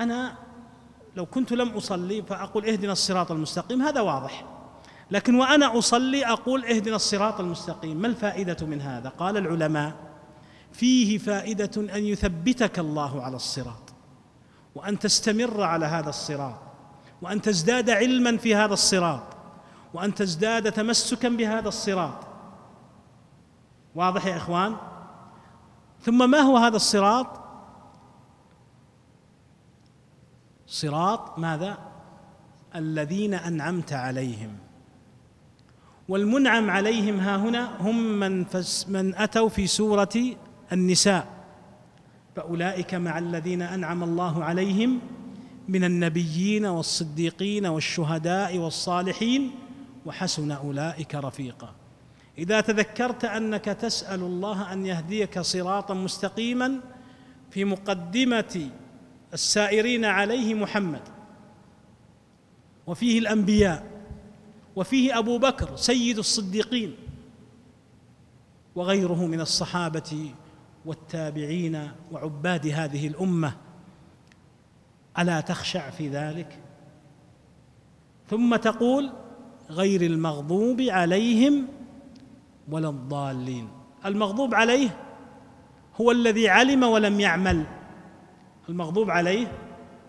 أنا لو كنت لم أصلي فأقول اهدنا الصراط المستقيم هذا واضح. لكن وأنا أصلي أقول اهدنا الصراط المستقيم ما الفائدة من هذا؟ قال العلماء فيه فائدة أن يثبتك الله على الصراط وأن تستمر على هذا الصراط وأن تزداد علما في هذا الصراط وأن تزداد تمسكا بهذا الصراط. واضح يا إخوان؟ ثم ما هو هذا الصراط؟ صراط ماذا؟ الذين أنعمت عليهم. والمنعم عليهم ها هنا هم من فس من أتوا في سورة النساء. فأولئك مع الذين أنعم الله عليهم من النبيين والصديقين والشهداء والصالحين وحسن أولئك رفيقا. إذا تذكرت أنك تسأل الله أن يهديك صراطا مستقيما في مقدمة السائرين عليه محمد وفيه الأنبياء وفيه أبو بكر سيد الصديقين وغيره من الصحابة والتابعين وعباد هذه الأمة. ألا تخشع في ذلك؟ ثم تقول غير المغضوب عليهم ولا الضالين. المغضوب عليه هو الذي علم ولم يعمل. المغضوب عليه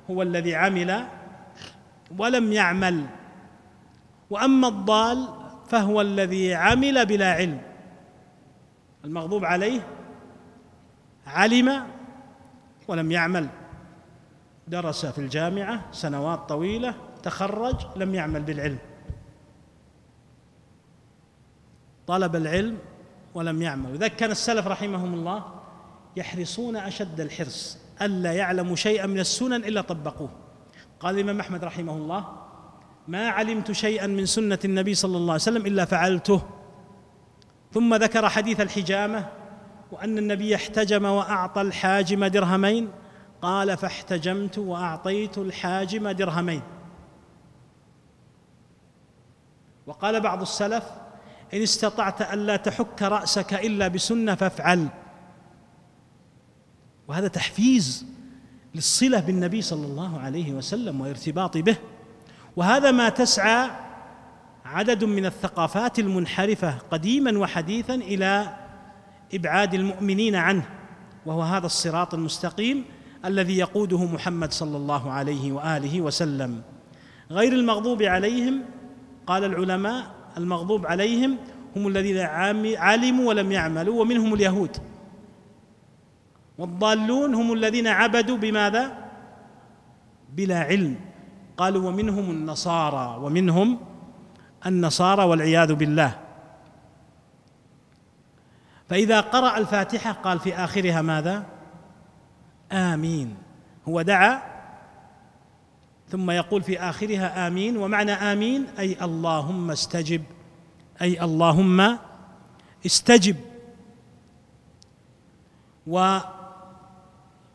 هو الذي عمل ولم يعمل. وأما الضال فهو الذي عمل بلا علم. المغضوب عليه علم ولم يعمل. درس في الجامعة سنوات طويلة تخرج لم يعمل بالعلم. طلب العلم ولم يعمل. لذلك كان السلف رحمهم الله يحرصون أشد الحرص. ألا يعلموا شيئا من السنن إلا طبقوه. قال الإمام أحمد رحمه الله ما علمت شيئا من سنة النبي صلى الله عليه وسلم إلا فعلته. ثم ذكر حديث الحجامة وأن النبي احتجم وأعطى الحاجم درهمين. قال فاحتجمت وأعطيت الحاجم درهمين. وقال بعض السلف إن استطعت ألا تحك رأسك إلا بسنة فافعل. وهذا تحفيز للصلة بالنبي صلى الله عليه وسلم وارتباط به. وهذا ما تسعى عدد من الثقافات المنحرفة قديما وحديثا إلى إبعاد المؤمنين عنه وهو هذا الصراط المستقيم الذي يقوده محمد صلى الله عليه وآله وسلم. غير المغضوب عليهم قال العلماء المغضوب عليهم هم الذين علموا ولم يعملوا ومنهم اليهود. والضالون هم الذين عبدوا بماذا؟ بلا علم. قالوا ومنهم النصارى ومنهم النصارى والعياذ بالله. فإذا قرأ الفاتحة قال في آخرها ماذا؟ آمين. هو دعا ثم يقول في آخرها آمين. ومعنى آمين أي اللهم استجب أي اللهم استجب.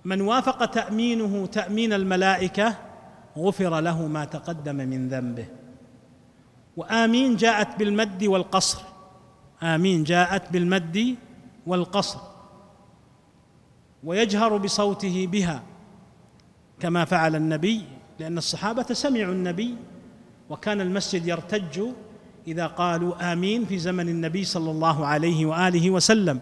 ومن وافق تأمينه تأمين الملائكة غفر له ما تقدم من ذنبه. وآمين جاءت بالمد والقصر. آمين جاءت بالمد والقصر. ويجهر بصوته بها كما فعل النبي لأن الصحابة سمعوا النبي وكان المسجد يرتج إذا قالوا آمين في زمن النبي صلى الله عليه وآله وسلم.